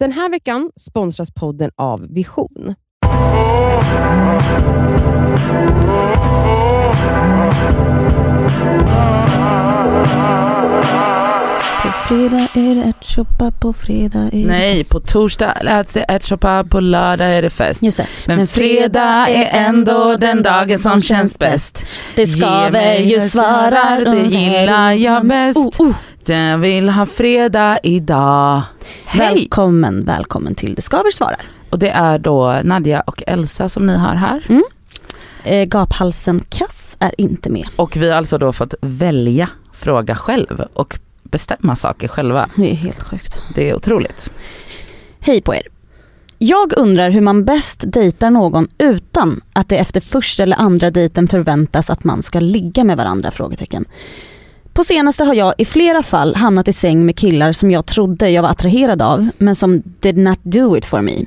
Den här veckan sponsras podden av Vision. På fredag är det ärtsoppa, på fredag är det Nej, på torsdag äts det ärtsoppa, på lördag är det fest. Just det. Men fredag är ändå den dagen som känns bäst. Det skaver ju svarar det gillar jag bäst. Oh, oh. Jag vill ha fredag idag. Hej! Välkommen, välkommen till Det skaver svarar. Och det är då Nadja och Elsa som ni har här. Eh, gaphalsen Kass är inte med. Och vi har alltså då fått välja fråga själv och bestämma saker själva. Det är helt sjukt. Det är otroligt. Hej på er. Jag undrar hur man bäst dejtar någon utan att det efter första eller andra dejten förväntas att man ska ligga med varandra? Frågetecken. På senaste har jag i flera fall hamnat i säng med killar som jag trodde jag var attraherad av men som did not do it for me.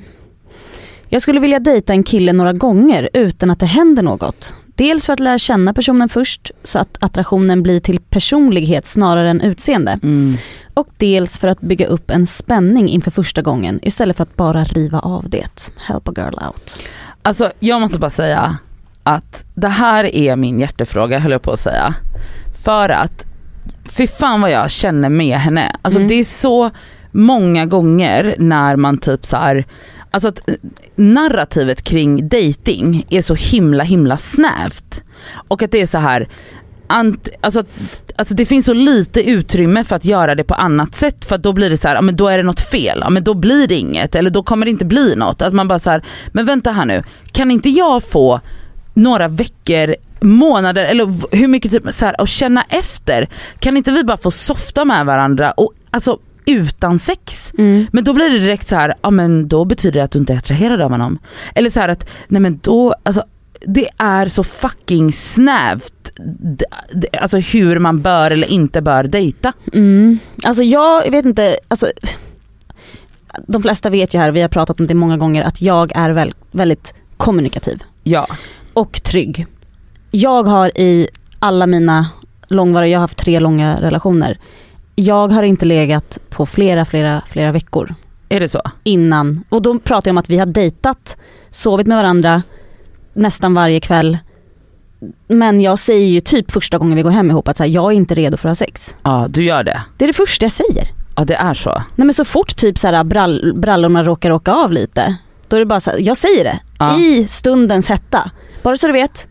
Jag skulle vilja dejta en kille några gånger utan att det händer något. Dels för att lära känna personen först så att attraktionen blir till personlighet snarare än utseende Mm. och dels för att bygga upp en spänning inför första gången istället för att bara riva av det. Help a girl out. Alltså jag måste bara säga att det här är min hjärtefråga höll jag på att säga. För att, fy fan vad jag känner med henne. Alltså Mm. det är så många gånger när man typ så här, alltså att eh, narrativet kring dating är så himla himla snävt. Och att det är så här ant, alltså, att- alltså det finns så lite utrymme för att göra det på annat sätt för att då blir det så här, ja, men då är det något fel, ja, men då blir det inget eller då kommer det inte bli något. Att man bara så här, men vänta här nu, kan inte jag få några veckor, månader eller hur mycket typ så här, och känna efter. Kan inte vi bara få softa med varandra och alltså utan sex? Men då blir det direkt så här, ja men då betyder det att du inte är attraherad av honom. Eller så här att, nej men då, alltså det är så fucking snävt, alltså hur man bör eller inte bör dejta. Mm. Alltså jag vet inte, alltså, de flesta vet ju här, vi har pratat om det många gånger, att jag är väl, väldigt kommunikativ Ja. och trygg. Jag har i alla mina långvariga, jag har haft tre långa relationer, jag har inte legat på flera, flera, flera veckor Är det så? innan. Och då pratar jag om att vi har dejtat, sovit med varandra nästan varje kväll. Men jag säger ju typ första gången vi går hem ihop att så här, jag är inte redo för att ha sex. Ja du gör det. Det är det första jag säger. Ja det är så. Nej men så fort typ så här, brall, brallorna råkar åka av lite, då är det bara så här, jag säger det. Ja. I stundens hetta. Bara så du vet,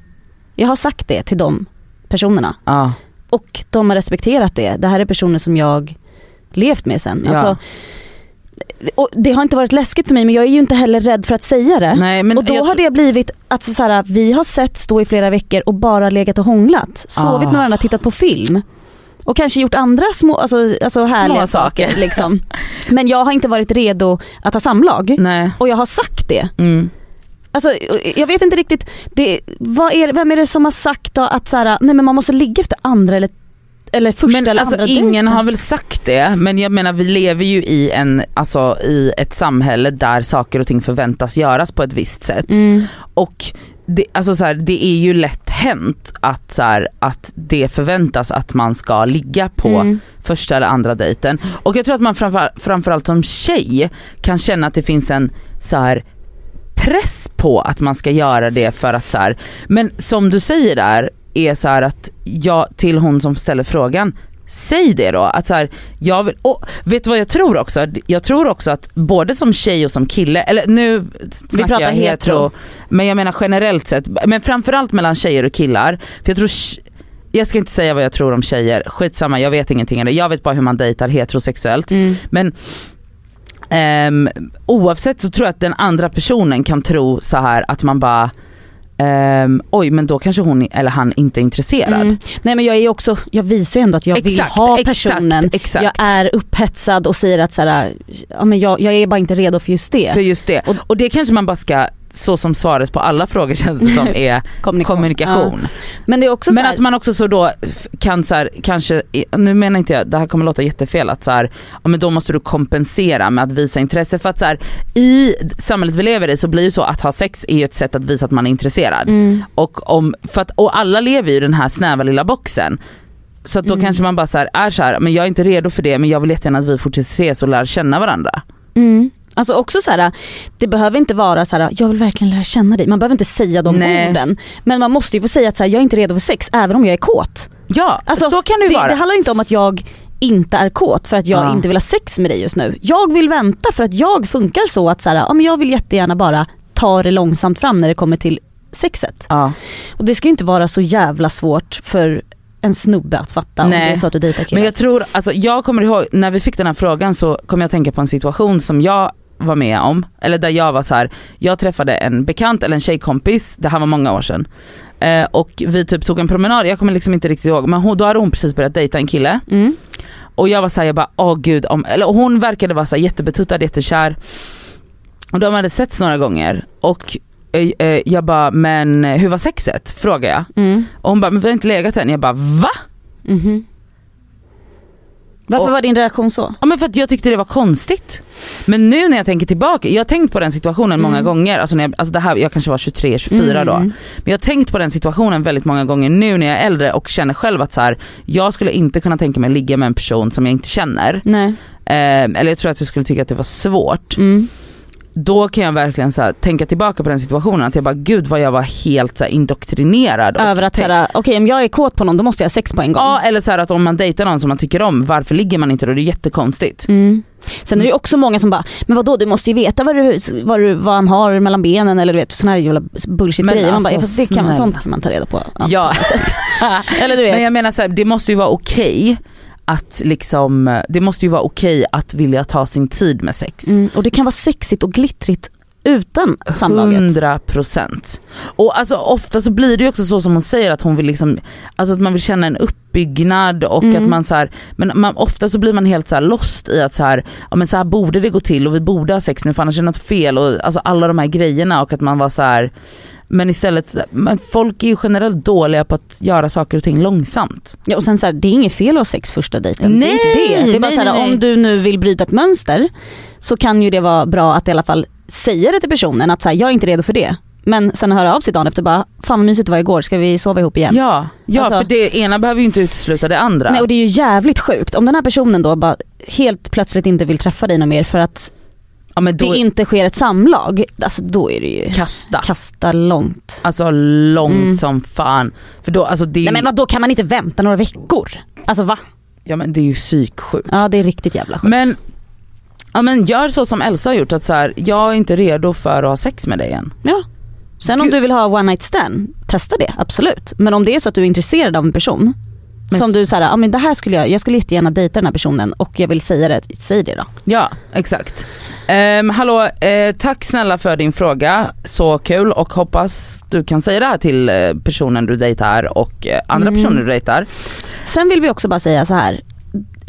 jag har sagt det till de personerna. Ja. Och de har respekterat det. Det här är personer som jag levt med sen. Ja. Alltså, och det har inte varit läskigt för mig men jag är ju inte heller rädd för att säga det. Nej, men och då har det blivit att så här, vi har sett stå i flera veckor och bara legat och hånglat. Sovit Ah. med varandra, tittat på film. Och kanske gjort andra små, alltså, alltså härliga saker. saker. Liksom. Men jag har inte varit redo att ha samlag. Nej. Och jag har sagt det. Mm. Alltså, jag vet inte riktigt, det, vad är, vem är det som har sagt då att så här, nej men man måste ligga efter andra eller, eller första Men eller alltså andra ingen dejten. har väl sagt det men jag menar vi lever ju i, en, alltså, i ett samhälle där saker och ting förväntas göras på ett visst sätt. Mm. Och det, alltså så här, det är ju lätt hänt att, så här, att det förväntas att man ska ligga på Mm. första eller andra dejten. Och jag tror att man framför, framförallt som tjej kan känna att det finns en så här press på att man ska göra det för att så här, men som du säger där är så här att jag till hon som ställer frågan Säg det då, att så här, jag vill, och vet du vad jag tror också? Jag tror också att både som tjej och som kille, eller nu snackar pratar jag hetero. men jag menar generellt sett, men framförallt mellan tjejer och killar. För jag tror, jag ska inte säga vad jag tror om tjejer, skitsamma jag vet ingenting om det. Jag vet bara hur man dejtar heterosexuellt. Mm. Men ehm, oavsett så tror jag att den andra personen kan tro så här att man bara ehm, oj men då kanske hon eller han inte är intresserad. Mm. Nej men jag är också, jag visar ju ändå att jag vill Exakt, ha exakt, personen. exakt. Jag är upphetsad och säger att så här, ja, men jag, jag är bara inte redo för just det. För just det. Och, och det kanske man bara ska, så som svaret på alla frågor känns det som är Kommunikation. kommunikation. Ja. Men det är också Men att man också så då kan så här, kanske, nu menar inte jag, det här kommer låta jättefel att så här, ja, men då måste du kompensera med att visa intresse för att så här, i samhället vi lever i så blir det så att ha sex är ju ett sätt att visa att man är intresserad. mm, Och, om, för att, och alla lever ju i den här snäva lilla boxen. Så att då Mm. kanske man bara så här, är så men jag är inte redo för det men jag vill jättegärna att vi fortsätter ses och lär känna varandra. mm. Alltså också så här, det behöver inte vara så här, jag vill verkligen lära känna dig. Man behöver inte säga de Nej. orden. Men man måste ju få säga att så här, jag är inte redo för sex även om jag är kåt. Ja, Alltså, så kan det ju vara. det handlar inte om att jag inte är kåt för att jag Ja. inte vill ha sex med dig just nu. Jag vill vänta för att jag funkar så att så här, ja, men jag vill jättegärna bara ta det långsamt fram när det kommer till sexet. ja. Och det ska ju inte vara så jävla svårt för en snubbe att fatta om Nej. det är så att du dejtar killar. Men jag tror, alltså jag kommer ihåg när vi fick den här frågan så kom jag att tänka på en situation som jag var med om, eller där jag var så här. jag träffade en bekant eller en tjejkompis, det här var många år sedan. Eh, och vi typ tog en promenad, jag kommer liksom inte riktigt ihåg, men hon, då hade hon precis börjat dejta en kille. Mm. Och jag var såhär, jag bara åh gud, om, eller hon verkade vara så här jättebetuttad, jättekär. Och de hade setts några gånger och eh, eh, jag bara, men hur var sexet? Frågade jag. Mm. Och hon bara, men vi har inte legat än. Jag bara, va? Mhm. Varför Och- var din reaktion så? Ja men för att jag tyckte det var konstigt. Men nu när jag tänker tillbaka, jag har tänkt på den situationen många Mm. gånger, alltså, när jag, alltså det här, jag kanske var 23, 24 då. Mm. Men jag har tänkt på den situationen väldigt många gånger nu när jag är äldre och känner själv att så här, jag skulle inte kunna tänka mig att ligga med en person som jag inte känner. Nej. Eh, eller jag tror att jag skulle tycka att det var svårt. Mm. Då kan jag verkligen så här, tänka tillbaka på den situationen, att jag bara gud vad jag var helt så här, indoktrinerad. Över att såhär, okej om jag är kåt på någon då måste jag ha sex på en gång. Ja eller så här, att om man dejtar någon som man tycker om, varför ligger man inte då? Det är jättekonstigt. Mm. Sen är det också många som bara, men vadå du måste ju veta vad, du, vad, du, vad han har mellan benen eller du vet sådana här jävla bullshit Men grejer. Man alltså, bara, ja, fast det kan man, sånt kan man ta reda på. Ja. Eller du vet. Men jag menar så här, det måste ju vara okej att liksom, det måste ju vara okej att vilja ta sin tid med sex. Mm, och det kan vara sexigt och glittrigt utan samlaget. 100 procent. Och alltså ofta så blir det ju också så som hon säger att hon vill liksom, alltså att man vill känna en uppbyggnad och Mm. att man så här, men man, ofta så blir man helt så här lost i att så här, ja men så här borde det gå till och vi borde ha sex nu för annars är det något fel och alltså alla de här grejerna och att man var så här men istället, men folk är ju generellt dåliga på att göra saker och ting långsamt. Ja, och sen så här, det är inget fel att ha sex första dejten. det är inte Nej, det. Det är bara nej, så här, nej, nej. om du nu vill bryta ett mönster så kan ju det vara bra att i alla fall säga det till personen att så här, jag är inte redo för det. Men sen höra av sig dagen efter bara, fan vad mysigt det var igår, ska vi sova ihop igen? Ja, ja Alltså- för det ena behöver ju inte utesluta det andra. Nej och det är ju jävligt sjukt om den här personen då bara helt plötsligt inte vill träffa dig någon mer för att ja, men då det inte sker ett samlag. Alltså då är det ju kasta. kasta långt. Alltså långt Mm. som fan. För då, alltså det, är- Nej men då kan man inte vänta några veckor? Alltså va? ja, men det är ju psyksjukt. Ja det är riktigt jävla sjukt. Men, ja, men gör så som Elsa har gjort, att så här, jag är inte redo för att ha sex med dig än. Ja. Sen om Gud. du vill ha one night stand, testa det absolut. Men om det är så att du är intresserad av en person Men- som du säger, ja men det här skulle jag, jag skulle jättegärna dejta den här personen och jag vill säga det, säg det då. Ja, exakt. Um, hallå, eh, tack snälla för din fråga. Så kul och hoppas du kan säga det här till eh, personen du dejtar och eh, andra Mm. personer du dejtar. Sen vill vi också bara säga så här.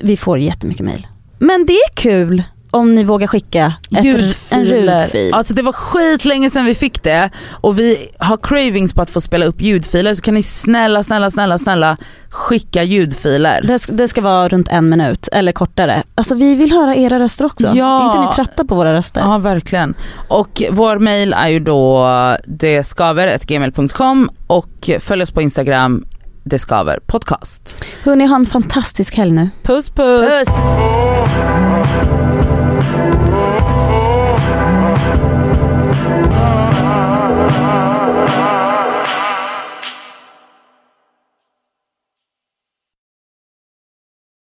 vi får jättemycket mail. Men det är kul om ni vågar skicka ett, en ljudfil. Alltså det var skit länge sedan vi fick det och vi har cravings på att få spela upp ljudfiler så kan ni snälla, snälla, snälla, snälla skicka ljudfiler. Det ska, det ska vara runt en minut eller kortare. Alltså vi vill höra era röster också. Ja. Är inte ni trötta på våra röster? Ja verkligen. Och vår mail är ju då deskaver.gmail.com och följ oss på Instagram det skaver podcast. Hörni, ha en fantastisk helg nu. Puss puss! Puss. Oh,